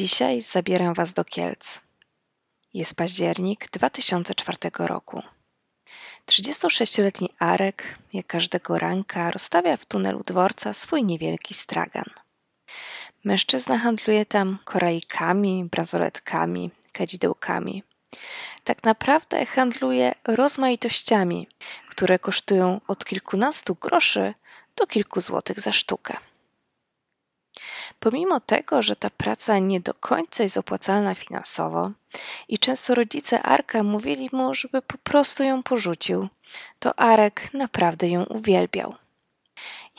Dzisiaj zabieram Was do Kielc. Jest październik 2004 roku. 36-letni Arek, jak każdego ranka, rozstawia w tunelu dworca swój niewielki stragan. Mężczyzna handluje tam korajkami, bransoletkami, kadzidełkami. Tak naprawdę handluje rozmaitościami, które kosztują od kilkunastu groszy do kilku złotych za sztukę. Pomimo tego, że ta praca nie do końca jest opłacalna finansowo i często rodzice Arka mówili mu, żeby po prostu ją porzucił, to Arek naprawdę ją uwielbiał.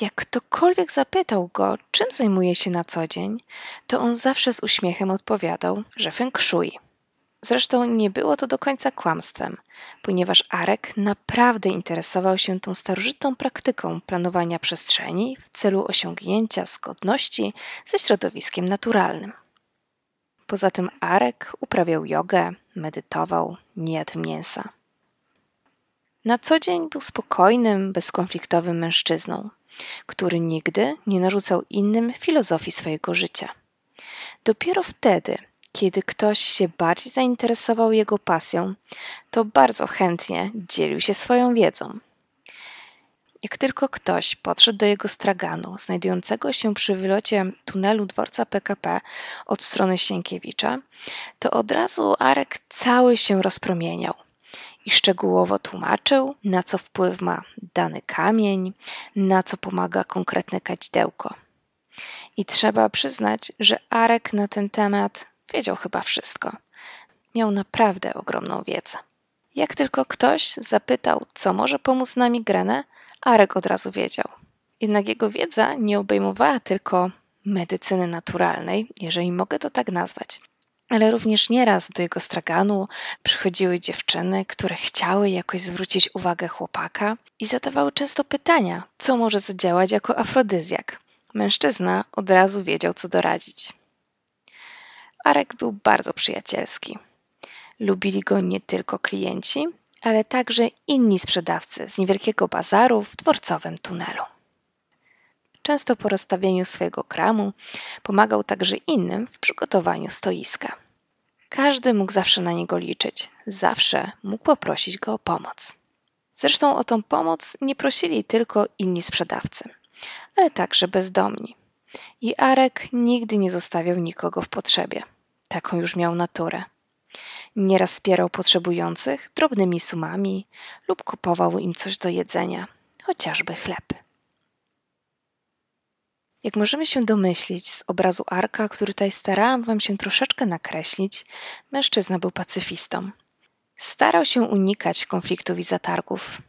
Jak ktokolwiek zapytał go, czym zajmuje się na co dzień, to on zawsze z uśmiechem odpowiadał, że feng shui. Zresztą nie było to do końca kłamstwem, ponieważ Arek naprawdę interesował się tą starożytną praktyką planowania przestrzeni w celu osiągnięcia zgodności ze środowiskiem naturalnym. Poza tym Arek uprawiał jogę, medytował, nie jadł mięsa. Na co dzień był spokojnym, bezkonfliktowym mężczyzną, który nigdy nie narzucał innym filozofii swojego życia. Dopiero wtedy, kiedy ktoś się bardziej zainteresował jego pasją, to bardzo chętnie dzielił się swoją wiedzą. Jak tylko ktoś podszedł do jego straganu, znajdującego się przy wylocie tunelu dworca PKP od strony Sienkiewicza, to od razu Arek cały się rozpromieniał i szczegółowo tłumaczył, na co wpływ ma dany kamień, na co pomaga konkretne kadzidełko. I trzeba przyznać, że Arek na ten temat wiedział chyba wszystko. Miał naprawdę ogromną wiedzę. Jak tylko ktoś zapytał, co może pomóc na migrenę, Arek od razu wiedział. Jednak jego wiedza nie obejmowała tylko medycyny naturalnej, jeżeli mogę to tak nazwać. Ale również nieraz do jego straganu przychodziły dziewczyny, które chciały jakoś zwrócić uwagę chłopaka i zadawały często pytania, co może zadziałać jako afrodyzjak. Mężczyzna od razu wiedział, co doradzić. Arek był bardzo przyjacielski. Lubili go nie tylko klienci, ale także inni sprzedawcy z niewielkiego bazaru w dworcowym tunelu. Często po rozstawieniu swojego kramu pomagał także innym w przygotowaniu stoiska. Każdy mógł zawsze na niego liczyć, zawsze mógł poprosić go o pomoc. Zresztą o tą pomoc nie prosili tylko inni sprzedawcy, ale także bezdomni. I Arek nigdy nie zostawiał nikogo w potrzebie. Taką już miał naturę. Nieraz wspierał potrzebujących drobnymi sumami lub kupował im coś do jedzenia, chociażby chleb. Jak możemy się domyślić z obrazu Arka, który tutaj starałam wam się troszeczkę nakreślić, mężczyzna był pacyfistą. Starał się unikać konfliktów i zatargów.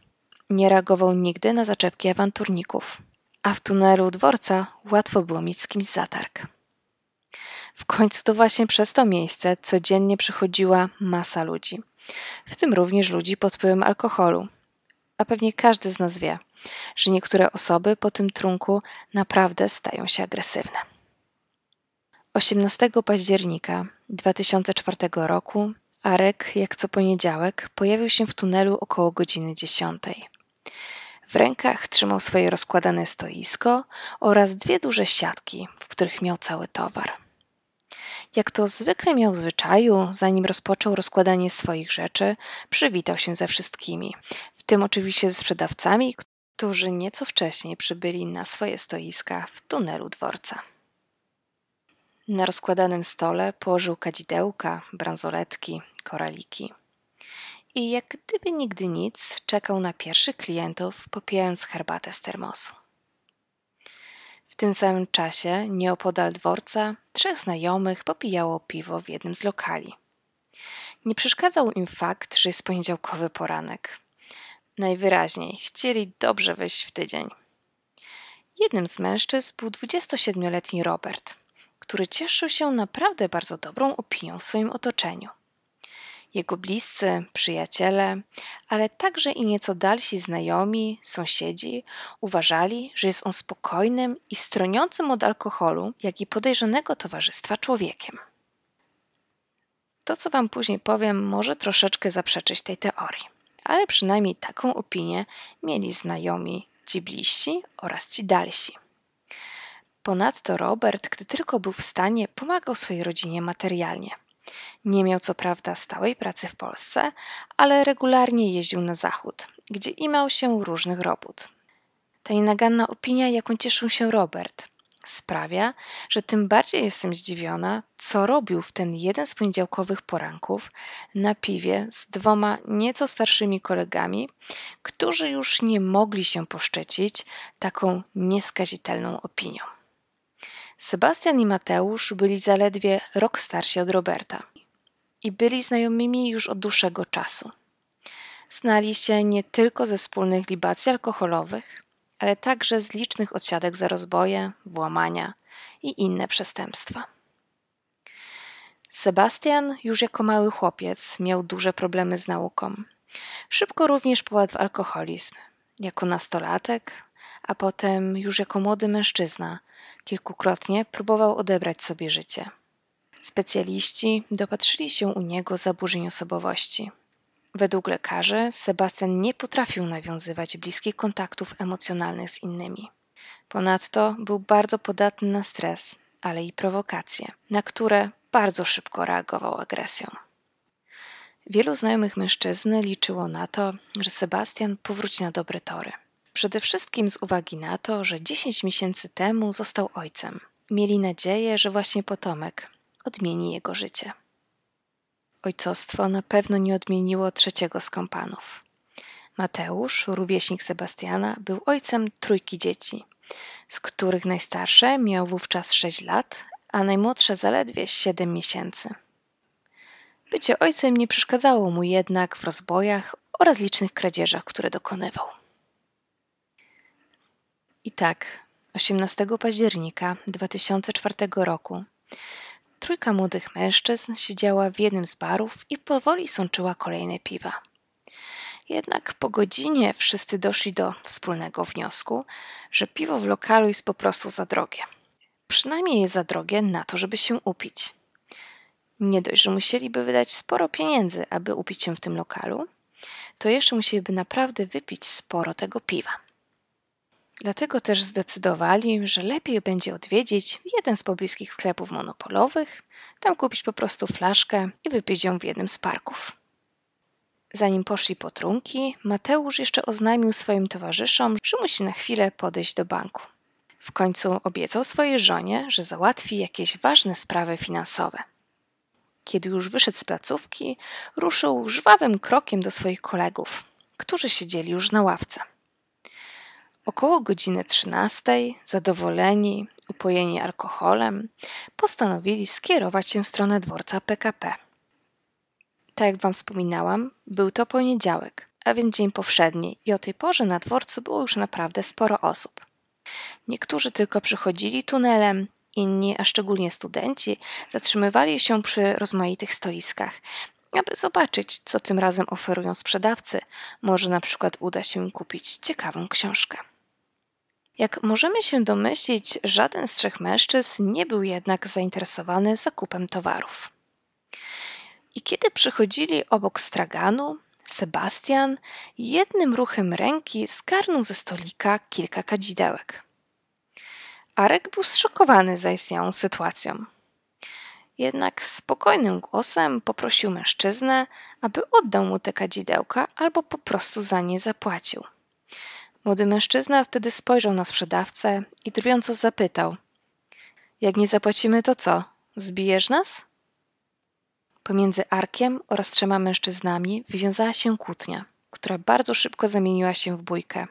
Nie reagował nigdy na zaczepki awanturników, a w tunelu dworca łatwo było mieć z kimś zatarg. W końcu to właśnie przez to miejsce codziennie przychodziła masa ludzi, w tym również ludzi pod wpływem alkoholu. A pewnie każdy z nas wie, że niektóre osoby po tym trunku naprawdę stają się agresywne. 18 października 2004 roku Arek, jak co poniedziałek, pojawił się w tunelu około godziny 10. W rękach trzymał swoje rozkładane stoisko oraz dwie duże siatki, w których miał cały towar. Jak to zwykle miał zwyczaju, zanim rozpoczął rozkładanie swoich rzeczy, przywitał się ze wszystkimi, w tym oczywiście ze sprzedawcami, którzy nieco wcześniej przybyli na swoje stoiska w tunelu dworca. Na rozkładanym stole położył kadzidełka, bransoletki, koraliki. I jak gdyby nigdy nic, czekał na pierwszych klientów, popijając herbatę z termosu. W tym samym czasie, nieopodal dworca, trzech znajomych popijało piwo w jednym z lokali. Nie przeszkadzał im fakt, że jest poniedziałkowy poranek. Najwyraźniej chcieli dobrze wejść w tydzień. Jednym z mężczyzn był 27-letni Robert, który cieszył się naprawdę bardzo dobrą opinią w swoim otoczeniu – jego bliscy, przyjaciele, ale także i nieco dalsi znajomi, sąsiedzi uważali, że jest on spokojnym i stroniącym od alkoholu, jak i podejrzanego towarzystwa człowiekiem. To, co Wam później powiem, może troszeczkę zaprzeczyć tej teorii, ale przynajmniej taką opinię mieli znajomi ci bliżsi oraz ci dalsi. Ponadto Robert, gdy tylko był w stanie, pomagał swojej rodzinie materialnie. Nie miał co prawda stałej pracy w Polsce, ale regularnie jeździł na zachód, gdzie imał się różnych robót. Ta nienaganna opinia, jaką cieszył się Robert, sprawia, że tym bardziej jestem zdziwiona, co robił w ten jeden z poniedziałkowych poranków na piwie z dwoma nieco starszymi kolegami, którzy już nie mogli się poszczycić taką nieskazitelną opinią. Sebastian i Mateusz byli zaledwie rok starsi od Roberta i byli znajomymi już od dłuższego czasu. Znali się nie tylko ze wspólnych libacji alkoholowych, ale także z licznych odsiadek za rozboje, włamania i inne przestępstwa. Sebastian już jako mały chłopiec miał duże problemy z nauką. Szybko również popadł w alkoholizm. Jako nastolatek, a potem już jako młody mężczyzna, kilkukrotnie próbował odebrać sobie życie. Specjaliści dopatrzyli się u niego zaburzeń osobowości. Według lekarzy Sebastian nie potrafił nawiązywać bliskich kontaktów emocjonalnych z innymi. Ponadto był bardzo podatny na stres, ale i prowokacje, na które bardzo szybko reagował agresją. Wielu znajomych mężczyzny liczyło na to, że Sebastian powróci na dobre tory. Przede wszystkim z uwagi na to, że 10 miesięcy temu został ojcem. Mieli nadzieję, że właśnie potomek odmieni jego życie. Ojcostwo na pewno nie odmieniło trzeciego z kompanów. Mateusz, rówieśnik Sebastiana, był ojcem trójki dzieci, z których najstarsze miał wówczas 6 lat, a najmłodsze zaledwie 7 miesięcy. Bycie ojcem nie przeszkadzało mu jednak w rozbojach oraz licznych kradzieżach, które dokonywał. I tak, 18 października 2004 roku trójka młodych mężczyzn siedziała w jednym z barów i powoli sączyła kolejne piwa. Jednak po godzinie wszyscy doszli do wspólnego wniosku, że piwo w lokalu jest po prostu za drogie. Przynajmniej jest za drogie na to, żeby się upić. Nie dość, że musieliby wydać sporo pieniędzy, aby upić się w tym lokalu, to jeszcze musieliby naprawdę wypić sporo tego piwa. Dlatego też zdecydowali, że lepiej będzie odwiedzić jeden z pobliskich sklepów monopolowych, tam kupić po prostu flaszkę i wypić ją w jednym z parków. Zanim poszli po trunki, Mateusz jeszcze oznajmił swoim towarzyszom, że musi na chwilę podejść do banku. W końcu obiecał swojej żonie, że załatwi jakieś ważne sprawy finansowe. Kiedy już wyszedł z placówki, ruszył żwawym krokiem do swoich kolegów, którzy siedzieli już na ławce. Około godziny trzynastej, zadowoleni, upojeni alkoholem, postanowili skierować się w stronę dworca PKP. Tak jak Wam wspominałam, był to poniedziałek, a więc dzień powszedni i o tej porze na dworcu było już naprawdę sporo osób. Niektórzy tylko przychodzili tunelem, inni, a szczególnie studenci, zatrzymywali się przy rozmaitych stoiskach, aby zobaczyć, co tym razem oferują sprzedawcy. Może na przykład uda się im kupić ciekawą książkę. Jak możemy się domyślić, żaden z trzech mężczyzn nie był jednak zainteresowany zakupem towarów. I kiedy przychodzili obok straganu, Sebastian jednym ruchem ręki skarnął ze stolika kilka kadzidełek. Arek był zszokowany zaistniałą sytuacją. Jednak spokojnym głosem poprosił mężczyznę, aby oddał mu te kadzidełka albo po prostu za nie zapłacił. Młody mężczyzna wtedy spojrzał na sprzedawcę i drwiąco zapytał: Jak nie zapłacimy, to co? Zbijesz nas? Pomiędzy Arkiem oraz trzema mężczyznami wywiązała się kłótnia, która bardzo szybko zamieniła się w bójkę.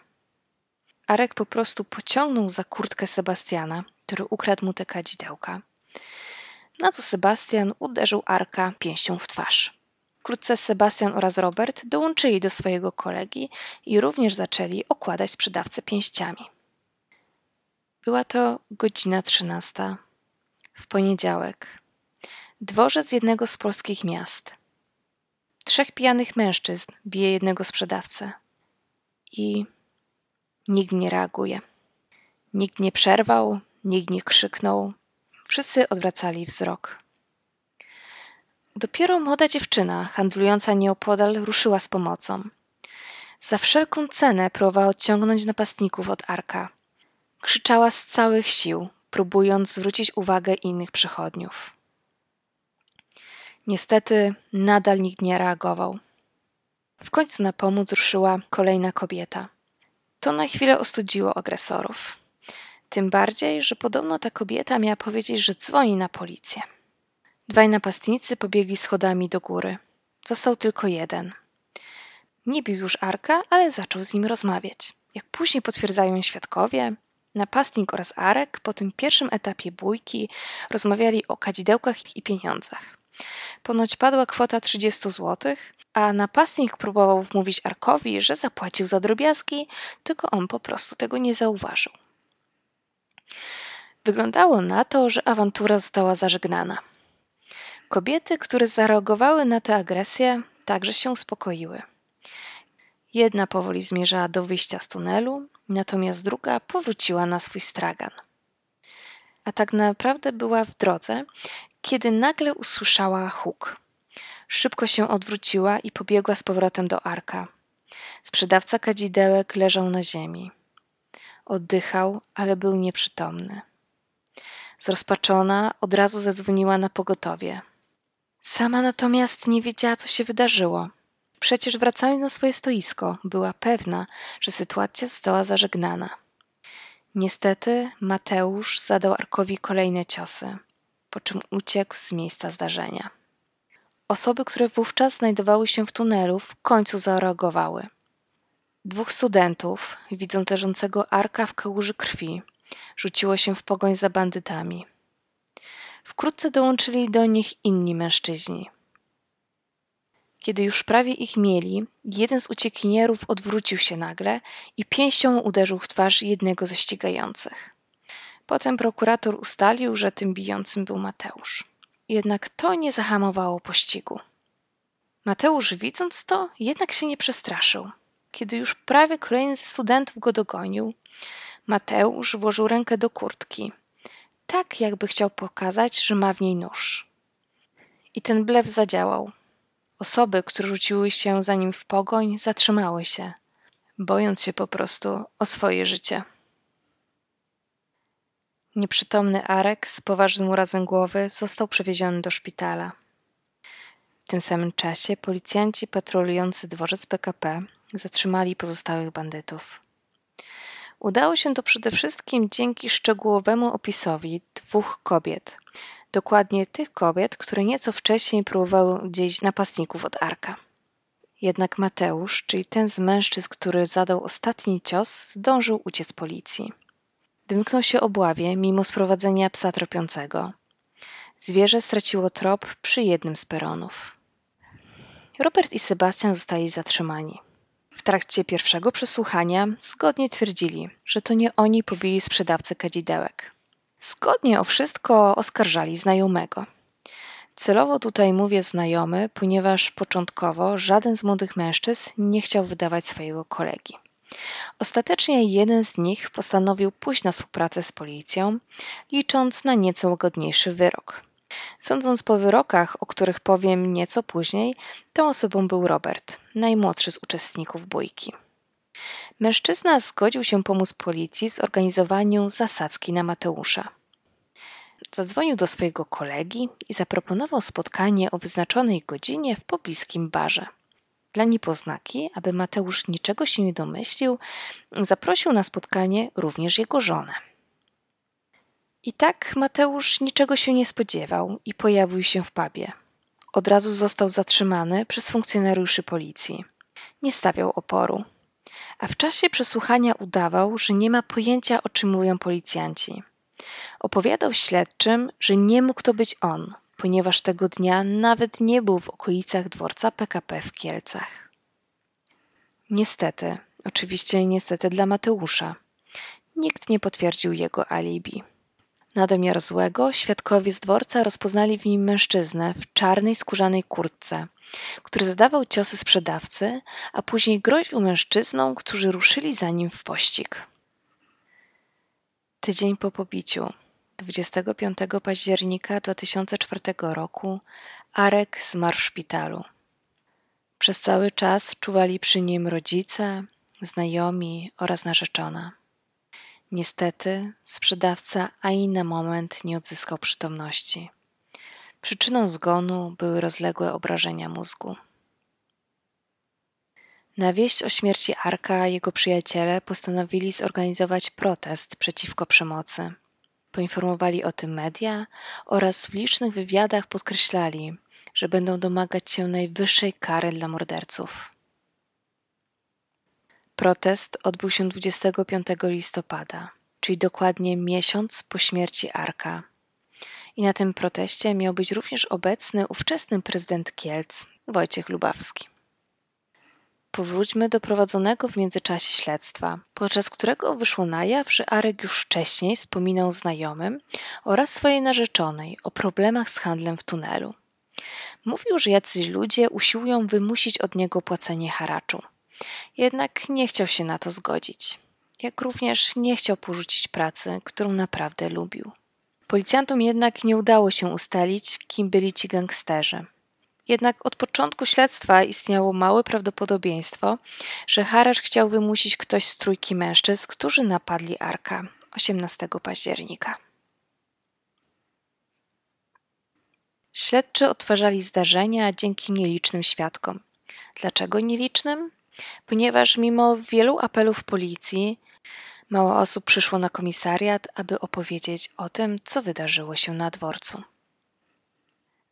Arek po prostu pociągnął za kurtkę Sebastiana, który ukradł mu te kadzidełka. Na co Sebastian uderzył Arka pięścią w twarz. Wkrótce Sebastian oraz Robert dołączyli do swojego kolegi i również zaczęli okładać sprzedawcę pięściami. Była to godzina trzynasta, w poniedziałek. Dworzec jednego z polskich miast. Trzech pijanych mężczyzn bije jednego sprzedawcę. I nikt nie reaguje. Nikt nie przerwał, nikt nie krzyknął. Wszyscy odwracali wzrok. Dopiero młoda dziewczyna, handlująca nieopodal, ruszyła z pomocą. Za wszelką cenę próbowała odciągnąć napastników od Arka. Krzyczała z całych sił, próbując zwrócić uwagę innych przychodniów. Niestety nadal nikt nie reagował. W końcu na pomoc ruszyła kolejna kobieta. To na chwilę ostudziło agresorów. Tym bardziej, że podobno ta kobieta miała powiedzieć, że dzwoni na policję. Dwaj napastnicy pobiegli schodami do góry. Został tylko jeden. Nie bił już Arka, ale zaczął z nim rozmawiać. Jak później potwierdzają świadkowie, napastnik oraz Arek po tym pierwszym etapie bójki rozmawiali o kadzidełkach i pieniądzach. Ponoć padła kwota 30 zł, a napastnik próbował wmówić Arkowi, że zapłacił za drobiazgi, tylko on po prostu tego nie zauważył. Wyglądało na to, że awantura została zażegnana. Kobiety, które zareagowały na tę agresję, także się uspokoiły. Jedna powoli zmierzała do wyjścia z tunelu, natomiast druga powróciła na swój stragan. A tak naprawdę była w drodze, kiedy nagle usłyszała huk. Szybko się odwróciła i pobiegła z powrotem do arka. Sprzedawca kadzidełek leżał na ziemi. Oddychał, ale był nieprzytomny. Zrozpaczona od razu zadzwoniła na pogotowie. Sama natomiast nie wiedziała, co się wydarzyło. Przecież wracając na swoje stoisko, była pewna, że sytuacja została zażegnana. Niestety Mateusz zadał Arkowi kolejne ciosy, po czym uciekł z miejsca zdarzenia. Osoby, które wówczas znajdowały się w tunelu, w końcu zareagowały. Dwóch studentów, widząc leżącego Arka w kałuży krwi, rzuciło się w pogoń za bandytami. Wkrótce dołączyli do nich inni mężczyźni. Kiedy już prawie ich mieli, jeden z uciekinierów odwrócił się nagle i pięścią uderzył w twarz jednego ze ścigających. Potem prokurator ustalił, że tym bijącym był Mateusz. Jednak to nie zahamowało pościgu. Mateusz, widząc to, jednak się nie przestraszył. Kiedy już prawie kolejny ze studentów go dogonił, Mateusz włożył rękę do kurtki, tak jakby chciał pokazać, że ma w niej nóż. I ten blef zadziałał. Osoby, które rzuciły się za nim w pogoń, zatrzymały się, bojąc się po prostu o swoje życie. Nieprzytomny Arek z poważnym urazem głowy został przewieziony do szpitala. W tym samym czasie policjanci patrolujący dworzec PKP zatrzymali pozostałych bandytów. Udało się to przede wszystkim dzięki szczegółowemu opisowi dwóch kobiet, dokładnie tych kobiet, które nieco wcześniej próbowały gdzieś napastników od Arka. Jednak Mateusz, czyli ten z mężczyzn, który zadał ostatni cios, zdążył uciec policji. Wymknął się obławie mimo sprowadzenia psa tropiącego. Zwierzę straciło trop przy jednym z peronów. Robert i Sebastian zostali zatrzymani. W trakcie pierwszego przesłuchania zgodnie twierdzili, że to nie oni pobili sprzedawcę kadzidełek. Zgodnie o wszystko oskarżali znajomego. Celowo tutaj mówię znajomy, ponieważ początkowo żaden z młodych mężczyzn nie chciał wydawać swojego kolegi. Ostatecznie jeden z nich postanowił pójść na współpracę z policją, licząc na nieco łagodniejszy wyrok. Sądząc po wyrokach, o których powiem nieco później, tą osobą był Robert, najmłodszy z uczestników bójki. Mężczyzna zgodził się pomóc policji w zorganizowaniu zasadzki na Mateusza. Zadzwonił do swojego kolegi i zaproponował spotkanie o wyznaczonej godzinie w pobliskim barze. Dla niepoznaki, aby Mateusz niczego się nie domyślił, zaprosił na spotkanie również jego żonę. I tak Mateusz niczego się nie spodziewał i pojawił się w pubie. Od razu został zatrzymany przez funkcjonariuszy policji. Nie stawiał oporu, a w czasie przesłuchania udawał, że nie ma pojęcia o czym mówią policjanci. Opowiadał śledczym, że nie mógł to być on, ponieważ tego dnia nawet nie był w okolicach dworca PKP w Kielcach. Niestety, oczywiście niestety dla Mateusza, nikt nie potwierdził jego alibi. Na domiar złego świadkowie z dworca rozpoznali w nim mężczyznę w czarnej skórzanej kurtce, który zadawał ciosy sprzedawcy, a później groził mężczyznom, którzy ruszyli za nim w pościg. Tydzień po pobiciu, 25 października 2004 roku, Arek zmarł w szpitalu. Przez cały czas czuwali przy nim rodzice, znajomi oraz narzeczona. Niestety, sprzedawca ani na moment nie odzyskał przytomności. Przyczyną zgonu były rozległe obrażenia mózgu. Na wieść o śmierci Arka jego przyjaciele postanowili zorganizować protest przeciwko przemocy. Poinformowali o tym media oraz w licznych wywiadach podkreślali, że będą domagać się najwyższej kary dla morderców. Protest odbył się 25 listopada, czyli dokładnie miesiąc po śmierci Arka. I na tym proteście miał być również obecny ówczesny prezydent Kielc, Wojciech Lubawski. Powróćmy do prowadzonego w międzyczasie śledztwa, podczas którego wyszło na jaw, że Arek już wcześniej wspominał znajomym oraz swojej narzeczonej o problemach z handlem w tunelu. Mówił, że jacyś ludzie usiłują wymusić od niego płacenie haraczu. Jednak nie chciał się na to zgodzić. Jak również nie chciał porzucić pracy, którą naprawdę lubił. Policjantom jednak nie udało się ustalić, kim byli ci gangsterzy. Jednak od początku śledztwa istniało małe prawdopodobieństwo, że Haracz chciał wymusić ktoś z trójki mężczyzn, którzy napadli Arka 18 października. Śledczy odtwarzali zdarzenia dzięki nielicznym świadkom. Dlaczego nielicznym? Ponieważ mimo wielu apelów policji, mało osób przyszło na komisariat, aby opowiedzieć o tym, co wydarzyło się na dworcu.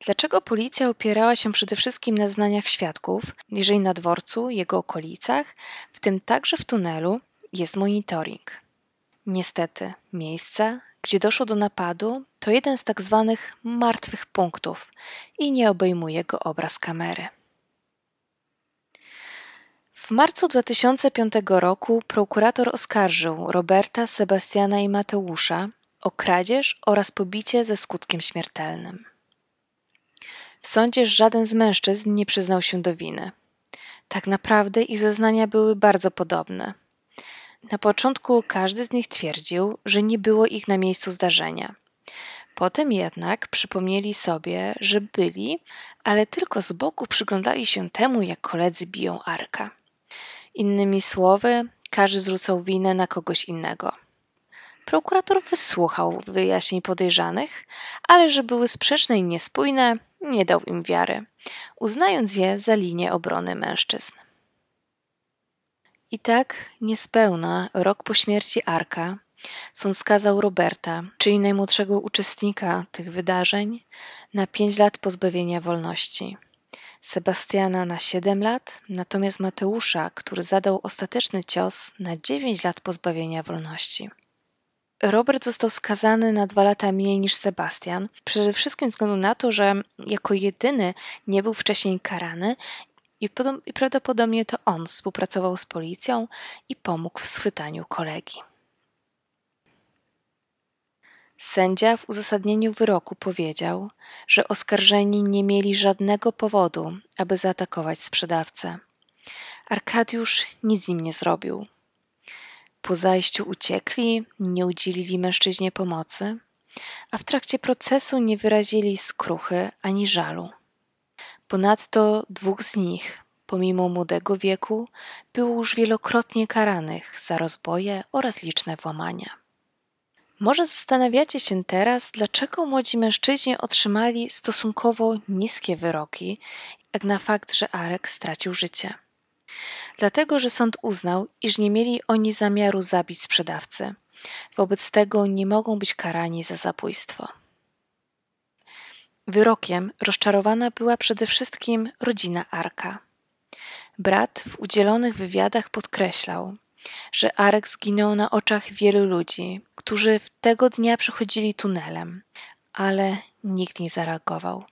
Dlaczego policja opierała się przede wszystkim na znaniach świadków, jeżeli na dworcu, jego okolicach, w tym także w tunelu, jest monitoring? Niestety, miejsce, gdzie doszło do napadu, to jeden z tak zwanych martwych punktów i nie obejmuje go obraz kamery. W marcu 2005 roku prokurator oskarżył Roberta, Sebastiana i Mateusza o kradzież oraz pobicie ze skutkiem śmiertelnym. W sądzie żaden z mężczyzn nie przyznał się do winy. Tak naprawdę ich zeznania były bardzo podobne. Na początku każdy z nich twierdził, że nie było ich na miejscu zdarzenia. Potem jednak przypomnieli sobie, że byli, ale tylko z boku przyglądali się temu, jak koledzy biją Arka. Innymi słowy, każdy zwrócał winę na kogoś innego. Prokurator wysłuchał wyjaśnień podejrzanych, ale że były sprzeczne i niespójne, nie dał im wiary, uznając je za linię obrony mężczyzn. I tak, niespełna rok po śmierci Arka, sąd skazał Roberta, czyli najmłodszego uczestnika tych wydarzeń, na pięć lat pozbawienia wolności. Sebastiana na 7 lat, natomiast Mateusza, który zadał ostateczny cios, na 9 lat pozbawienia wolności. Robert został skazany na dwa lata mniej niż Sebastian, przede wszystkim ze względu na to, że jako jedyny nie był wcześniej karany i, i prawdopodobnie to on współpracował z policją i pomógł w schwytaniu kolegi. Sędzia w uzasadnieniu wyroku powiedział, że oskarżeni nie mieli żadnego powodu, aby zaatakować sprzedawcę. Arkadiusz nic im nie zrobił. Po zajściu uciekli, nie udzielili mężczyźnie pomocy, a w trakcie procesu nie wyrazili skruchy ani żalu. Ponadto dwóch z nich, pomimo młodego wieku, było już wielokrotnie karanych za rozboje oraz liczne włamania. Może zastanawiacie się teraz, dlaczego młodzi mężczyźni otrzymali stosunkowo niskie wyroki, jak na fakt, że Arek stracił życie dlatego że sąd uznał, iż nie mieli oni zamiaru zabić sprzedawcy. Wobec tego nie mogą być karani za zabójstwo. Wyrokiem rozczarowana była przede wszystkim rodzina Arka. Brat w udzielonych wywiadach podkreślał, że Arek zginął na oczach wielu ludzi, którzy tego dnia przechodzili tunelem, ale nikt nie zareagował.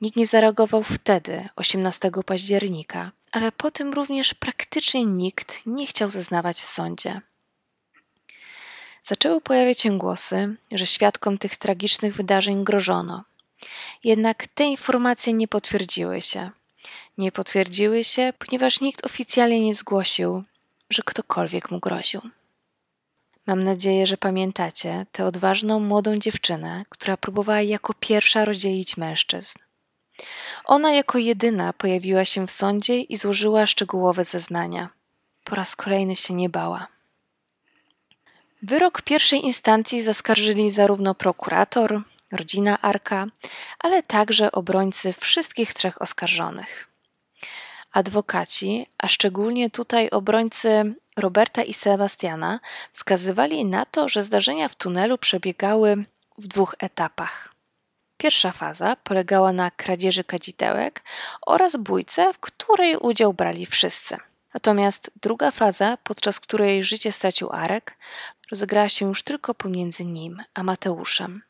Nikt nie zareagował wtedy, 18 października, ale potem również praktycznie nikt nie chciał zeznawać w sądzie. Zaczęły pojawiać się głosy, że świadkom tych tragicznych wydarzeń grożono. Jednak te informacje nie potwierdziły się. Nie potwierdziły się, ponieważ nikt oficjalnie nie zgłosił, że ktokolwiek mu groził. Mam nadzieję, że pamiętacie tę odważną młodą dziewczynę, która próbowała jako pierwsza rozdzielić mężczyzn. Ona jako jedyna pojawiła się w sądzie i złożyła szczegółowe zeznania. Po raz kolejny się nie bała. Wyrok pierwszej instancji zaskarżyli zarówno prokurator, rodzina Arka, ale także obrońcy wszystkich trzech oskarżonych. Adwokaci, a szczególnie tutaj obrońcy Roberta i Sebastiana, wskazywali na to, że zdarzenia w tunelu przebiegały w dwóch etapach. Pierwsza faza polegała na kradzieży kadzidełek oraz bójce, w której udział brali wszyscy. Natomiast druga faza, podczas której życie stracił Arek, rozegrała się już tylko pomiędzy nim a Mateuszem.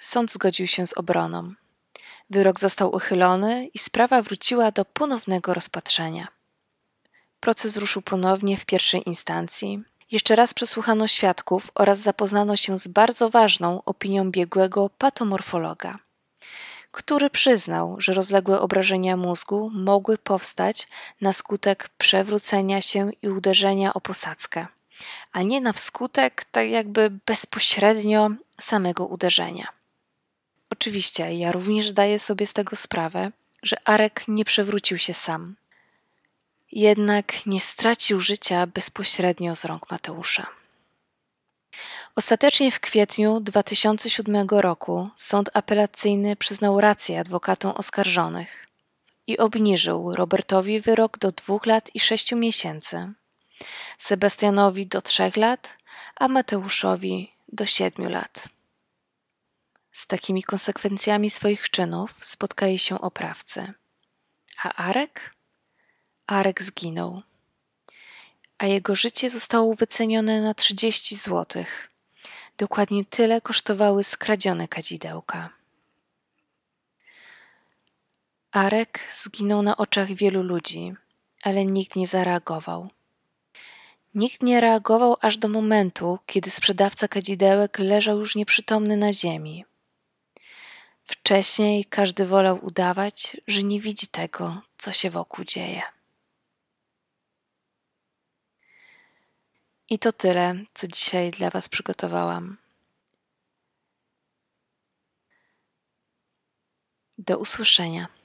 Sąd zgodził się z obroną. Wyrok został uchylony i sprawa wróciła do ponownego rozpatrzenia. Proces ruszył ponownie w pierwszej instancji. Jeszcze raz przesłuchano świadków oraz zapoznano się z bardzo ważną opinią biegłego patomorfologa, który przyznał, że rozległe obrażenia mózgu mogły powstać na skutek przewrócenia się i uderzenia o posadzkę, a nie na wskutek tak jakby bezpośrednio samego uderzenia. Oczywiście, ja również zdaję sobie z tego sprawę, że Arek nie przewrócił się sam. Jednak nie stracił życia bezpośrednio z rąk Mateusza. Ostatecznie w kwietniu 2007 roku sąd apelacyjny przyznał rację adwokatom oskarżonych i obniżył Robertowi wyrok do dwóch lat i sześciu miesięcy, Sebastianowi do trzech lat, a Mateuszowi do siedmiu lat. Z takimi konsekwencjami swoich czynów spotkali się oprawcy. A Arek? Arek zginął, a jego życie zostało wycenione na 30 złotych. Dokładnie tyle kosztowały skradzione kadzidełka. Arek zginął na oczach wielu ludzi, ale nikt nie zareagował. Nikt nie reagował aż do momentu, kiedy sprzedawca kadzidełek leżał już nieprzytomny na ziemi. Wcześniej każdy wolał udawać, że nie widzi tego, co się wokół dzieje. I to tyle, co dzisiaj dla Was przygotowałam. Do usłyszenia.